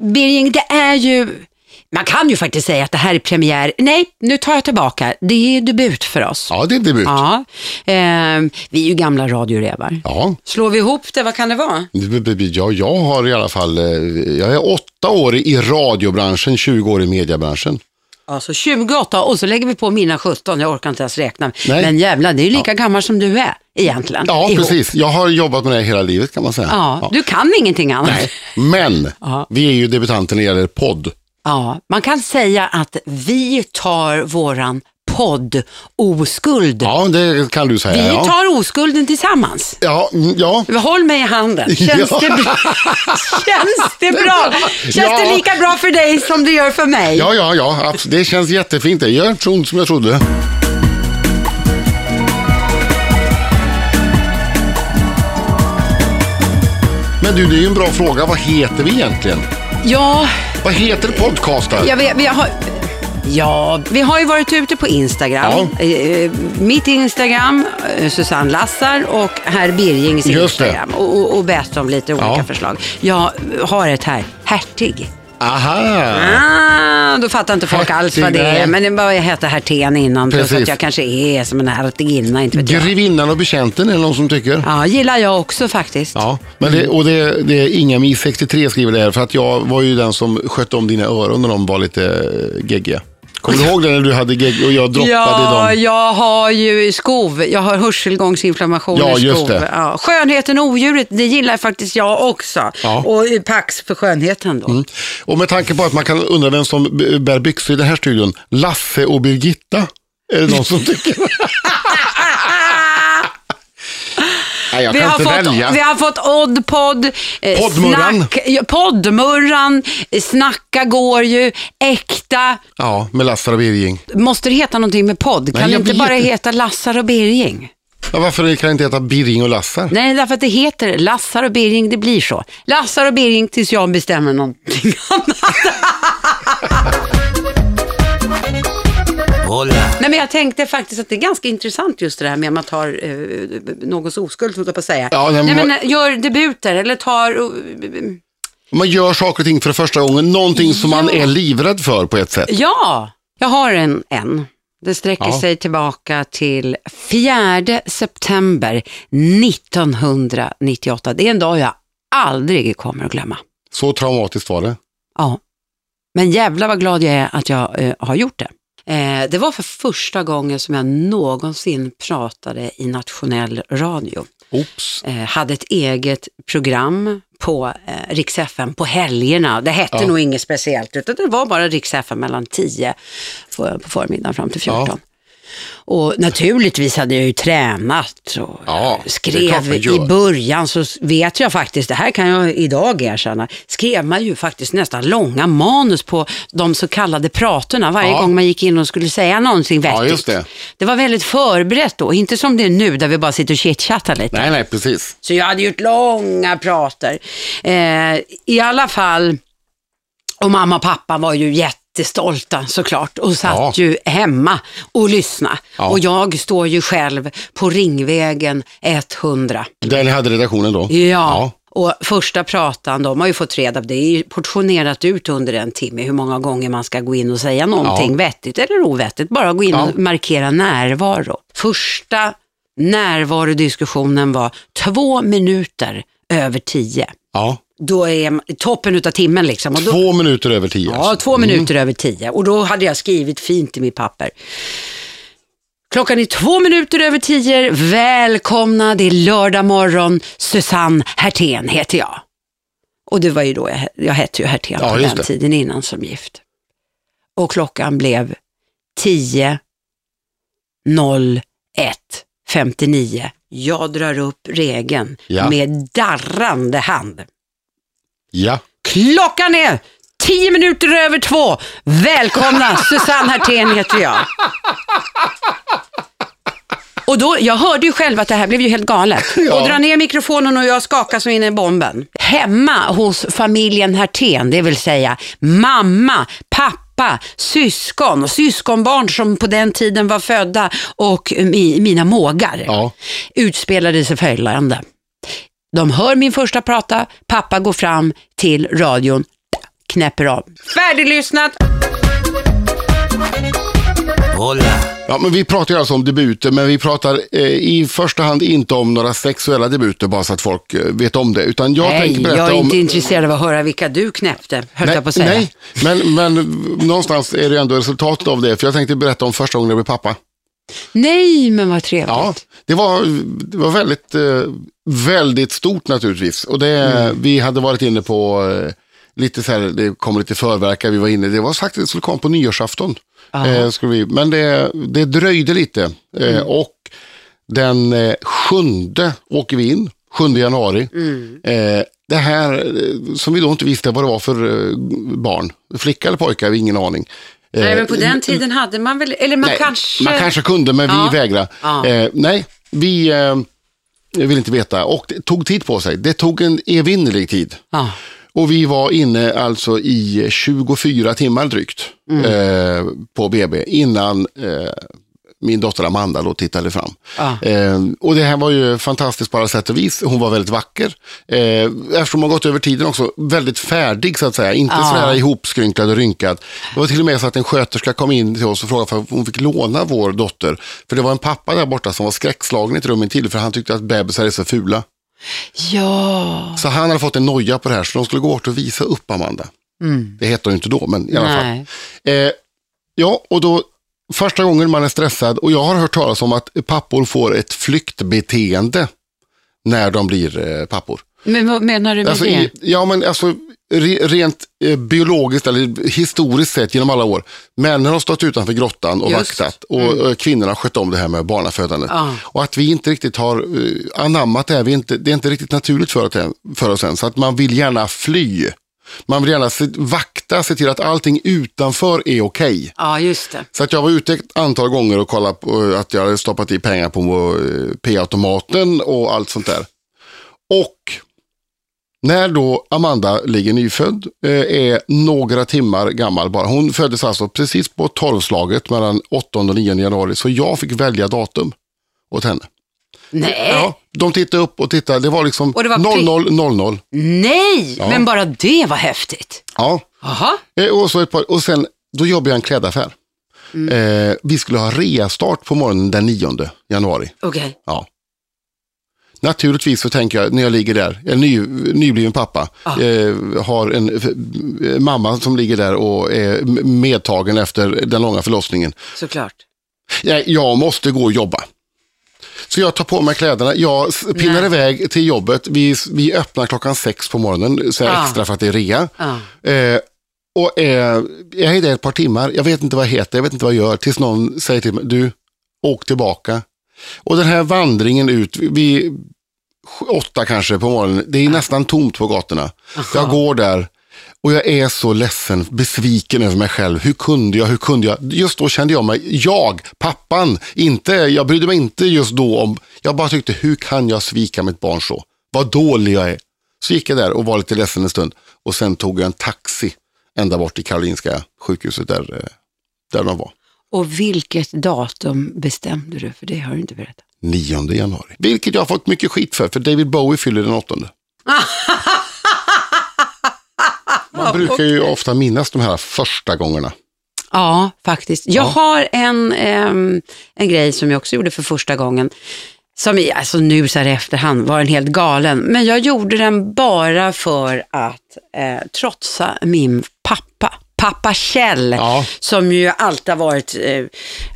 Birging, det är ju, man kan ju faktiskt säga att det här är premiär. Nej, nu tar jag tillbaka. Det är debut för oss. Ja, det är debut. Ja. Ja, eh, vi är ju gamla radiorevar. Slår vi ihop det, vad kan det vara? Ja, jag har i alla fall, eh, jag är åtta år i radiobranschen, 20 år i mediebranschen. Alltså 28 och så lägger vi på mina 17, jag orkar inte ens räkna. Nej. Men jävlar, det är ju lika gammal som du är egentligen. Ja, ihop. precis. Jag har jobbat med det hela livet kan man säga. Ja, du kan ingenting annat. Nej. Men Ja. vi är ju debutanter när det gäller podd. Ja, man kan säga att vi tar våran podd oskuld. Ja, det kan du säga. Vi ja. tar oskulden tillsammans. Ja, mm, ja. Håll mig i handen. Känns, Ja. det, bra? Känns det bra? Känns Ja. det lika bra för dig som det gör för mig? Ja, ja, ja, det känns jättefint. Det gör inte så ont som jag trodde. Men du, det är ju en bra fråga. Vad heter vi egentligen? Ja, Vad heter podcasten? jag vet, vi har... Ja, vi har ju varit ute på Instagram. Ja. Eh, Mitt Instagram, eh, Susanne Lassar och herr Birgings. Instagram. Och, och, och bett om lite olika Ja. förslag. Jag har ett här, hertig. Aha! Ah, då fattar inte folk alls vad det är. Men det var jag hette Hertén innan. Plus Precis. att jag kanske är som en hertiginna, inte vet jag. Grevinnan och betjänten är det någon som tycker. Ja, gillar jag också faktiskt. Ja, men det, och det, det är Inga 63 skriver det här för att jag var ju den som skötte om dina öron när de var lite eh, geggiga. Kommer du ihåg det när du hade gegg och jag droppade Ja, dem? jag har ju skov. Jag har hörselgångsinflammation Ja, i just skov. det. Ja. Skönheten och odjuret, det gillar faktiskt jag också. Ja. Och Pax för skönheten då. Och med tanke på att man kan undra vem som bär byxor i den här studion, Lasse och Birgitta, är det någon som tycker? Nej, jag Vi kan har, inte fått, välja. vi har fått Oddpod, eh, Poddmurran. snack, ja, Poddmurran, eh, Snacka går ju, Äkta. Ja, med Lasse och Birging. Måste det heta någonting med podd? Kan Nej, det jag inte vet bara inte. heta Lassar och Birging? Ja, varför kan det inte heta Birging och Lassar? Nej, därför att det heter Lassar och Birging, det blir så. Lassar och Birging tills jag bestämmer någonting annat. Nej, men jag tänkte faktiskt att det är ganska intressant just det här med att man tar eh, någons oskuld, höll jag på att säga. Ja, nej, Nej, men- men, eh, gör debuter eller tar... eh, Man gör saker och ting för första gången, någonting som man är livrädd för på ett sätt. Ja, jag har en. en. Det sträcker Ja. sig tillbaka till 4 september 1998. Det är en dag jag aldrig kommer att glömma. Så traumatiskt var det. Ja, men jävla vad glad jag är att jag eh, har gjort det. Eh, det var för första gången som jag någonsin pratade i nationell radio. Oops. Eh, hade ett eget program på eh, Rix FM på helgerna. Det hette Ja. nog inget speciellt, utan det var bara Rix FM mellan 10 på, på förmiddagen fram till 14. Ja. Och naturligtvis hade jag ju tränat och Ja, skrev i början så vet jag faktiskt, det här kan jag idag erkänna, skrev man ju faktiskt nästan långa manus på de så kallade pratorna varje Ja. gång man gick in och skulle säga någonting vettigt. Ja, det. det var väldigt förberett då, inte som det är nu där vi bara sitter och chitchattar lite. Nej, nej, precis. Så jag hade gjort långa prater. Eh, I alla fall, och mamma och pappa var ju jättestolta såklart och satt Ja. ju hemma och lyssnade. Ja. Och jag står ju själv på Ringvägen 100. Där ni hade redaktionen då? Ja. Och första pratan, de har ju fått reda på, det är ju portionerat ut under en timme hur många gånger man ska gå in och säga någonting Ja. vettigt eller ovettigt. Bara gå in Ja. och markera närvaro. Första närvarodiskussionen var två minuter över tio. ja. Då är toppen utav timmen liksom. Och då, Två minuter över tio. Ja, alltså. två minuter över tio. Och då hade jag skrivit fint i mitt papper. Klockan är två minuter över tio. Välkomna, det är lördag morgon. Susanne Hertén heter jag. Och det var ju då jag, jag hette ju Hertén Ja, på den det. tiden innan som gift. Och klockan blev 10 01 59. Jag drar upp regeln Ja. med darrande hand. Ja. Klockan är tio minuter över två. Välkomna, Susanne Hertén heter jag. Och då, jag hörde ju själv att det här blev ju helt galet. Ja. Och dra ner mikrofonen och jag skakar så in i bomben. Hemma hos familjen Hertén, det vill säga mamma, pappa, syskon och syskonbarn som på den tiden var födda och mi, mina mågar Ja. utspelade sig följande. De hör min första prata, pappa går fram till radion, knäpper av. Färdiglyssnat! Ja, men vi pratar ju alltså om debuter, men vi pratar eh, i första hand inte om några sexuella debuter, bara så att folk eh, vet om det. Utan jag Nej, tänker berätta jag är om... inte intresserad av att höra vilka du knäppte, höll jag på att säga. nej men, men någonstans är det ändå resultatet av det. För jag tänkte berätta om första gången jag blev pappa. Nej, men vad trevligt. Ja, det var, det var väldigt, eh, väldigt stort naturligtvis. Och det, Mm. Vi hade varit inne på eh, lite så här, det kom lite förverkar, vi var inne, det var sagt att det skulle komma på nyårsafton. Eh, skulle vi, men det, det dröjde lite eh, Mm. och den eh, sjunde åker vi in, 7 januari. Mm. Eh, det här eh, som vi då inte visste vad det var för barn, flicka eller pojke, vi ingen aning. Eh, Nej, men på den tiden hade man väl, eller man Nej, kanske... Man kanske kunde, men Ja. vi vägrade. Ja. Eh, nej, vi eh, vill inte veta. Och det tog tid på sig. Det tog en evinnerlig tid. Ja. Och vi var inne alltså i 24 timmar drygt Mm. eh, på BB innan eh, min dotter Amanda då tittade fram. Ja. Eh, och det här var ju fantastiskt på alla sätt och vis. Hon var väldigt vacker. Eh, eftersom hon gått över tiden också väldigt färdig så att säga. Inte Ja. sådär ihopskrynklad och rynkad. Det var till och med så att en sköterska kom in till oss och frågade om hon fick låna vår dotter. För det var en pappa där borta som var skräckslagen i ett rum till för han tyckte att bebisar är så fula. ja. Så han hade fått en noja på det här så de skulle gå bort och visa upp Amanda. Det hette hon inte då, men i alla fall. Nej. Eh, ja, och då första gången man är stressad och jag har hört talas om att pappor får ett flyktbeteende när de blir eh, pappor. Men vad menar du med Alltså, det? ja, men alltså re, rent eh, biologiskt eller historiskt sett genom alla år. Männen har stått utanför grottan och Just. vaktat och eh, kvinnorna har skött om det här med barnafödandet. Ja. Och att vi inte riktigt har anammat det här, vi inte, det är inte riktigt naturligt för, för oss än. Så att man vill gärna fly. Man vill gärna se, vakta, se till att allting utanför är okej. Ja, just det. Så att jag var ute ett antal gånger och kollade på eh, att jag hade stoppat i pengar på eh, P-automaten och allt sånt där. Och när då Amanda ligger nyfödd, eh, är några timmar gammal bara. Hon föddes alltså precis på tolvslaget mellan 8 och 9 januari. Så jag fick välja datum åt henne. Nej. Ja, de tittade upp och tittade. Det var liksom Och det var pri- 0000. Nej, Ja. men bara det var häftigt. Ja, Jaha. Eh, Och, så ett par, och sen, då jobbade jag i en klädaffär. Eh, vi skulle ha reastart på morgonen den 9 januari. Okej. Ja. Naturligtvis så tänker jag när jag ligger där, jag är ny, nybliven pappa, eh, har en eh, mamma som ligger där och är medtagen efter den långa förlossningen. Såklart. Jag, jag måste gå och jobba. Så jag tar på mig kläderna, jag pinnar Nej. iväg till jobbet. Vi, vi öppnar klockan sex på morgonen, så Ja. extra för att det är rea. Ja. Eh, och eh, jag är där ett par timmar, jag vet inte vad jag heter, jag vet inte vad jag gör, tills någon säger till mig, du, åk tillbaka. Och den här vandringen ut, vid åtta kanske på morgonen, det är nästan tomt på gatorna. Jag går där och jag är så ledsen, besviken över mig själv. Hur kunde jag, hur kunde jag? Just då kände jag mig, jag, pappan, inte, jag brydde mig inte just då om, jag bara tyckte, hur kan jag svika mitt barn så? Vad dålig jag är. Så gick jag där och var lite ledsen en stund och sen tog jag en taxi ända bort till Karolinska sjukhuset där, eh, där de var. Och vilket datum bestämde du? För det har du inte berättat. 9 januari. Vilket jag har fått mycket skit för, för David Bowie fyller den 8. Man brukar ju ofta minnas de här första gångarna. Ja, faktiskt. Jag har en, ehm, en grej som jag också gjorde för första gången. Som alltså nu så här i efterhand var den helt galen. Men jag gjorde den bara för att eh, trotsa min pappa. Pappa Kjell, Ja. som ju alltid har varit, eh,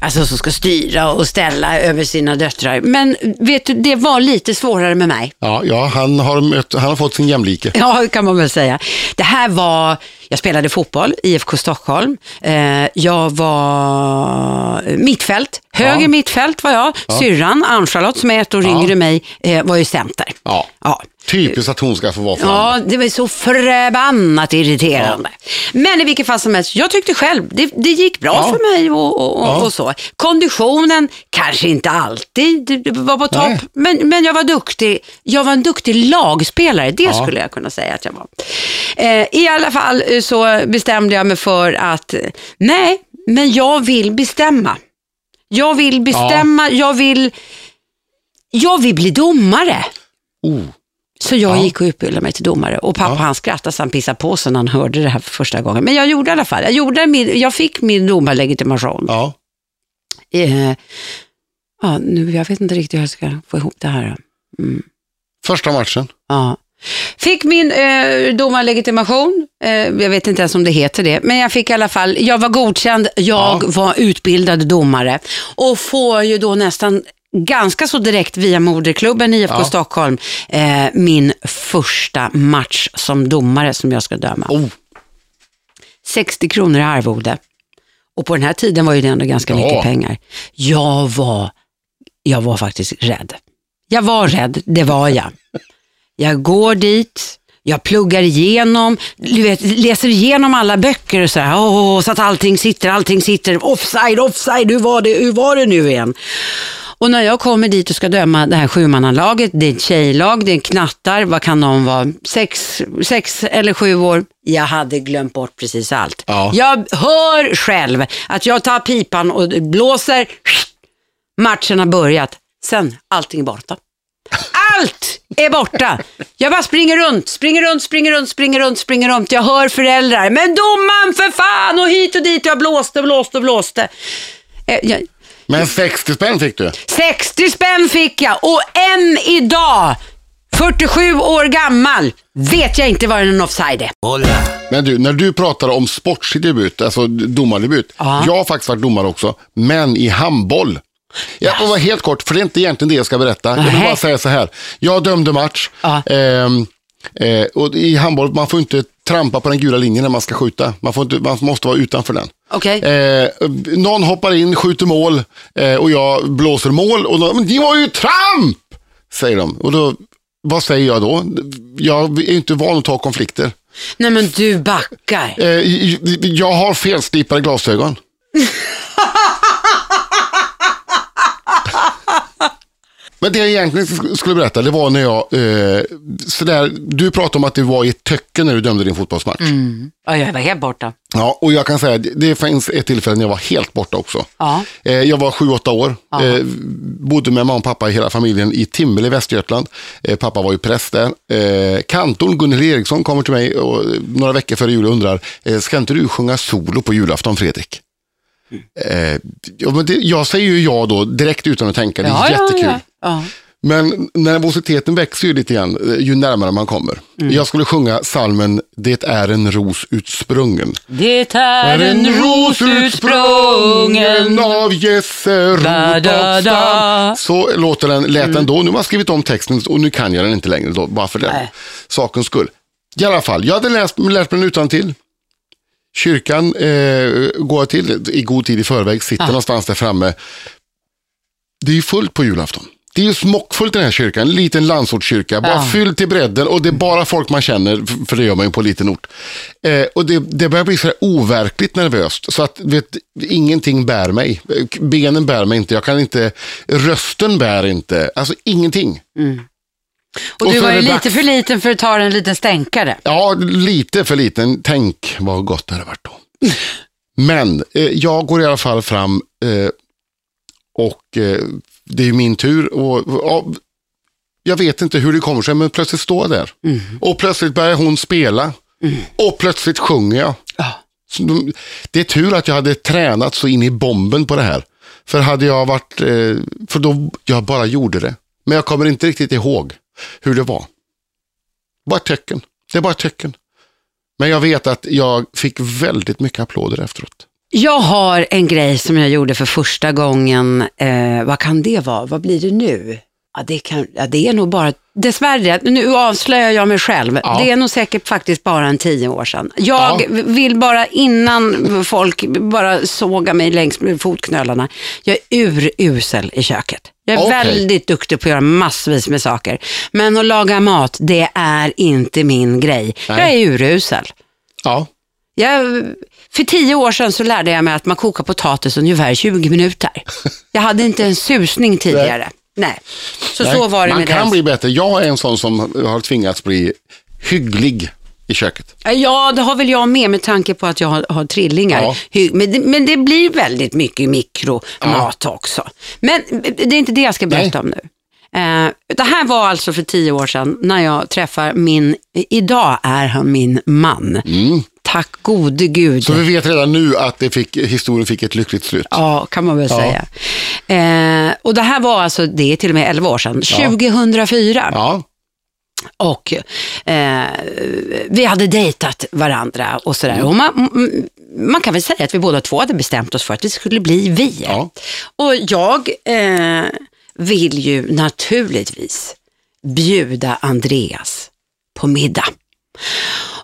alltså som ska styra och ställa över sina döttrar. Men vet du, det var lite svårare med mig. Ja, ja han, har mött, han har fått sin jämlike. Ja, det kan man väl säga. Det här var, jag spelade fotboll, IFK Stockholm. Eh, jag var mittfält, höger Ja. mittfält var jag. Syrran, Ann-Charlotte som är ett år Ja. yngre mig, eh, var ju center. Ja. Ja. Typiskt att hon ska få vara fram. Ja, det var så förbannat irriterande. Men i vilket fall som helst, jag tyckte själv, det, det gick bra Ja. för mig och, och, Ja. och så. Kanditionen kanske inte alltid var på topp, men, men jag var duktig. Jag var en duktig lagspelare, det Ja. skulle jag kunna säga att jag var. Eh, I alla fall eh, så bestämde jag mig för att, nej, men jag vill bestämma. Jag vill bestämma, jag vill, jag vill bli domare. Oh. Så jag Ja. gick och utbildade mig till domare och pappa Ja. han skrattade så han pissade på sig när han hörde det här för första gången. Men jag gjorde i alla fall, jag, gjorde min, jag fick min domarlegitimation. Ja. Eh, ja, nu, jag vet inte riktigt hur jag ska få ihop det här. Första matchen. Ja. Fick min eh, domarlegitimation, eh, jag vet inte ens om det heter det, men jag fick i alla fall, jag var godkänd, jag Ja. var utbildad domare och får ju då nästan ganska så direkt via moderklubben IFK Ja. Stockholm eh, min första match som domare som jag ska döma. Oh. 60 kronor i arvode. Och på den här tiden var ju det ändå ganska Ja. mycket pengar. Jag var, jag var faktiskt rädd. Jag var rädd, det var jag. Jag går dit, jag pluggar igenom, du vet, läser igenom alla böcker och så här, åh, så att allting sitter, allting sitter, offside, offside, hur var det, hur var det nu igen? Och när jag kommer dit och ska döma det här sjumannalaget, det är ett tjejlag, det är knattar, vad kan de vara, sex, sex eller sju år? Jag hade glömt bort precis allt. Ja. Jag hör själv att jag tar pipan och blåser, matchen har börjat, sen allting är borta. Allt är borta. Jag bara springer runt, springer runt, springer runt, springer runt, springer runt. Jag hör föräldrar, men domaren för fan och hit och dit. Jag blåste, blåste, blåste. Eh, Jag, Men 60 spänn fick du. 60 spänn fick jag och än idag, 47 år gammal, vet jag inte vad en offside är. Men du, när du pratar om sportslig debut, alltså domardebut. Ja. Jag har faktiskt varit domare också, men i handboll. Jag får vara helt kort, för det är inte egentligen det jag ska berätta. Jag vill bara säga så här. Jag dömde match. Ehm, eh, och I handboll, man får inte trampa på den gula linjen när man ska skjuta. Man, får inte, man måste vara utanför den. Okej. Eh, någon hoppar in, skjuter mål eh, och jag blåser mål. Och de, men det var ju tramp! Säger de. Och då, vad säger jag då? Jag är inte van att ta konflikter. Nej men du backar. Eh, jag har felslipade glasögon. Men det jag egentligen sk- skulle berätta, det var när jag, eh, sådär, du pratade om att det var i ett töcken när du dömde din fotbollsmatch. Ja, jag var helt borta. Ja, och jag kan säga, det det finns ett tillfälle när jag var helt borta också. Ja. Eh, jag var sju, åtta år, eh, bodde med mamma och pappa i hela familjen i Timmel i Västergötland. Eh, pappa var ju präst där. Eh, kantorn Gunnel Eriksson kommer till mig och, eh, några veckor före jul och undrar, eh, ska inte du sjunga solo på julafton Fredrik? Eh, ja, men det, jag säger ju ja då, direkt utan att tänka, det är jättekul. Ja, ja. Men nervositeten växer ju lite grann eh, ju närmare man kommer. Mm. Jag skulle sjunga salmen Det är en ros utsprungen. Det är en ros utsprungen. av Jesse Da, da, da. Rudolfstam. Så låter den, lät den då. Nu har man skrivit om texten och nu kan jag den inte längre då, bara för den Nej. sakens skull. I alla fall, jag hade läst, lärt mig den utan till. Kyrkan eh, går till i god tid i förväg, sitter någonstans där framme. Det är ju fullt på julafton. Det är ju smockfullt i den här kyrkan, en liten landsortskyrka, bara Ja. fylld till bredden och det är bara folk man känner, för det gör man ju på en liten ort. Eh, och det, det börjar bli så här overkligt nervöst, så att vet, ingenting bär mig. Benen bär mig inte, jag kan inte, rösten bär inte, alltså ingenting. Och Och du var ju lite dags. för liten för att ta en liten stänkare. Ja, lite för liten. Tänk vad gott det hade varit då. Men eh, jag går i alla fall fram eh, och eh, det är min tur. Och, ja, jag vet inte hur det kommer sig, men plötsligt står jag där. Och plötsligt börjar hon spela. Och plötsligt sjunger jag. Så de- Det är tur att jag hade tränat så in i bomben på det här. För hade jag varit, eh, för då, jag bara gjorde det. Men jag kommer inte riktigt ihåg hur det var. Bara ett tecken. Det är bara ett tecken. Men jag vet att jag fick väldigt mycket applåder efteråt. Jag har en grej som jag gjorde för första gången. Eh, vad kan det vara? Vad blir det nu? Ja, det, kan, ja, det är nog bara, dessvärre, nu avslöjar jag mig själv. Ja. Det är nog säkert faktiskt bara en tio år sedan. Jag Ja. vill bara innan folk bara sågar mig längs med fotknölarna. Jag är urusel i köket. Jag är Okej. väldigt duktig på att göra massvis med saker. Men att laga mat, det är inte min grej. Nej. Jag är urusel. Ja, Jag, för tio år sedan så lärde jag mig att man kokar potatis ungefär i 20 minuter. Jag hade inte en susning tidigare. Nej. Så Nej, så var det Man med kan det. bli bättre. Jag är en sån som har tvingats bli hygglig i köket. Ja, det har väl jag med med tanke på att jag har, har trillingar. Ja. Men, det, men det blir väldigt mycket mikromat också. Men det är inte det jag ska berätta om nu. Eh, det här var alltså för tio år sedan när jag träffar min, idag är han min man. Tack gode gud. Så vi vet redan nu att det fick, historien fick ett lyckligt slut. Ja, kan man väl Ja. säga. Eh, och det här var alltså, det är till och med 11 år sedan, Ja. 2004. Ja, Och eh, vi hade dejtat varandra och sådär. Mm. Och man, man kan väl säga att vi båda två hade bestämt oss för att vi skulle bli vi. Ja. Och jag eh, vill ju naturligtvis bjuda Andreas på middag.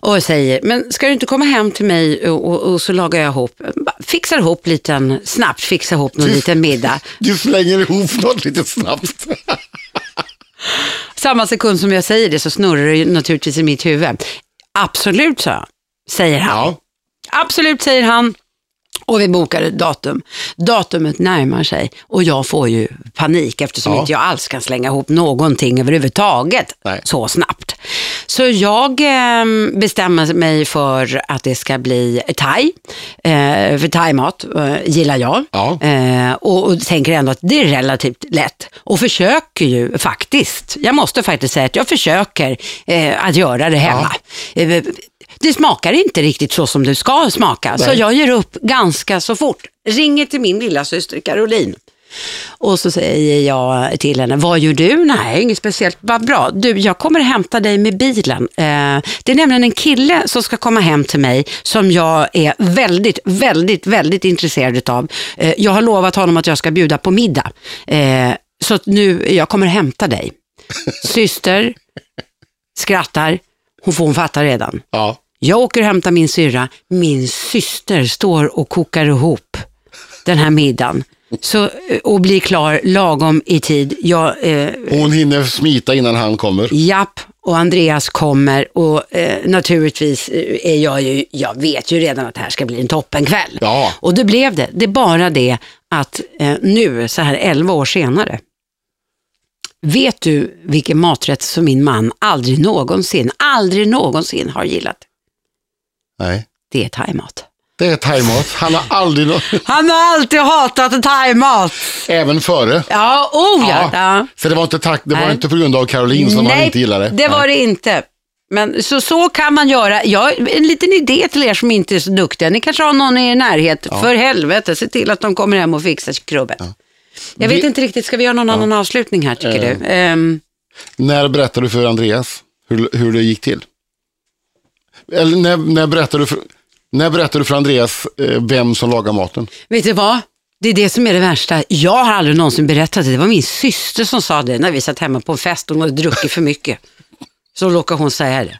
Och säger, men ska du inte komma hem till mig och, och, och så lagar jag ihop, fixar ihop liten, snabbt fixar ihop någon liten middag. du slänger ihop något lite snabbt. Samma sekund som jag säger det så snurrar det naturligtvis i mitt huvud. Absolut, så säger han. Ja, Absolut, säger han. Och vi bokar ett datum. Datumet närmar sig och jag får ju panik eftersom Ja. inte jag alls kan slänga ihop någonting överhuvudtaget Nej. så snabbt. Så jag eh, bestämmer mig för att det ska bli thai. Eh, för thaimat eh, gillar jag. Ja. Eh, och, och tänker ändå att det är relativt lätt. Och försöker ju faktiskt, jag måste faktiskt säga att jag försöker eh, att göra det hemma. Eh, det smakar inte riktigt så som det ska smaka, så Nej. jag ger upp ganska så fort. Ringer till min lilla syster Caroline. Och så säger jag till henne, vad gör du? Nej, inget speciellt, vad bra. Du, jag kommer hämta dig med bilen. Eh, det är nämligen en kille som ska komma hem till mig som jag är väldigt, väldigt, väldigt intresserad av. Eh, jag har lovat honom att jag ska bjuda på middag. Eh, så nu, jag kommer hämta dig. Syster skrattar, hon får hon fatta redan. ja. Jag åker och hämtar min syrra. Min syster står och kokar ihop den här middagen. Så, och blir klar lagom i tid. Jag, eh, Hon hinner smita innan han kommer. japp, och Andreas kommer och eh, naturligtvis eh, är jag ju, jag vet ju redan att det här ska bli en toppenkväll. Ja. Och det blev det. Det är bara det att eh, nu, så här 11 år senare, vet du vilken maträtt som min man aldrig någonsin, aldrig någonsin har gillat? Nej, Det är thaimat. det är thaimat. Han har aldrig Han har alltid hatat thaimat. även före. Ja, oh ja. ja. Så det var inte, tack, det var Nej. inte på grund av Caroline som han inte gillade. det var det inte. Men så, så kan man göra. Ja, en liten idé till er som inte är så duktiga. Ni kanske har någon i er närhet. För helvete, se till att de kommer hem och fixar krubbet. Jag vet Vi- inte riktigt, ska vi göra någon annan avslutning här tycker du? Ehm, När berättade du för Andreas hur, hur det gick till? Eller när, när, berättade du för, när berättade du för Andreas eh, vem som lagar maten? vet du vad? Det är det som är det värsta. Jag har aldrig någonsin berättat det. Det var min syster som sa det när vi satt hemma på en fest och hon hade druckit för mycket. Så råkade hon säga det.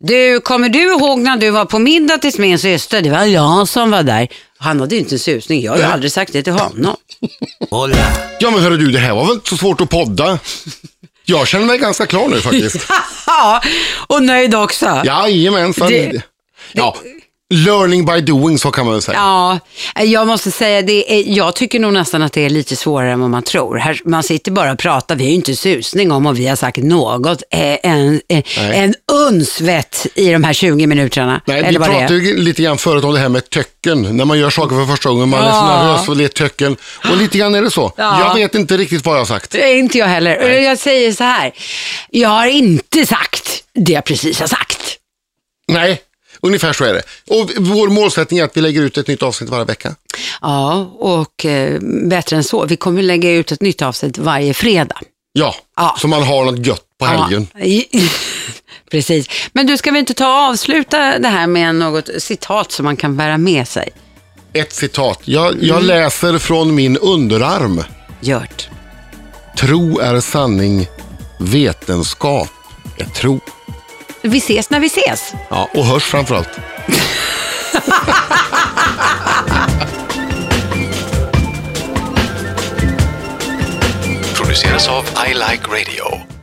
Du, kommer du ihåg när du var på middag till min syster? Det var jag som var där. Han hade ju inte en susning. Jag har ju aldrig sagt det till honom. Ja men hörru du, det här var väl inte så svårt att podda? Jag känner mig ganska klar nu faktiskt. Ja, och nöjd också. Jajamensan. Det- Ja, learning by doing, så kan man väl säga. Ja, jag måste säga, det är, jag tycker nog nästan att det är lite svårare än vad man tror. Här, man sitter bara och pratar, vi har ju inte susning om och vi har sagt något, eh, en, eh, Nej. en unsvett i de här 20 minuterna. Nej, vi eller vad det pratade ju lite grann förut om det här med töcken. När man gör saker för första gången, man är så Ja. nervös och det är töcken. Och lite grann är det så. Ja. Jag vet inte riktigt vad jag har sagt. Det är inte jag heller. Och Jag säger så här, jag har inte sagt det jag precis har sagt. Nej, ungefär så är det. Och vår målsättning är att vi lägger ut ett nytt avsnitt varje vecka. Ja, och eh, bättre än så, vi kommer lägga ut ett nytt avsnitt varje fredag. Ja, Ja. så man har något gött på helgen. Ja, Precis. Men du, ska vi inte ta och avsluta det här med något citat som man kan bära med sig? Ett citat. Jag, jag Mm. läser från min underarm. Gjort. Tro är sanning, vetenskap är tro. Vi ses när vi ses. Ja, och hörs framförallt. produceras av I Like Radio.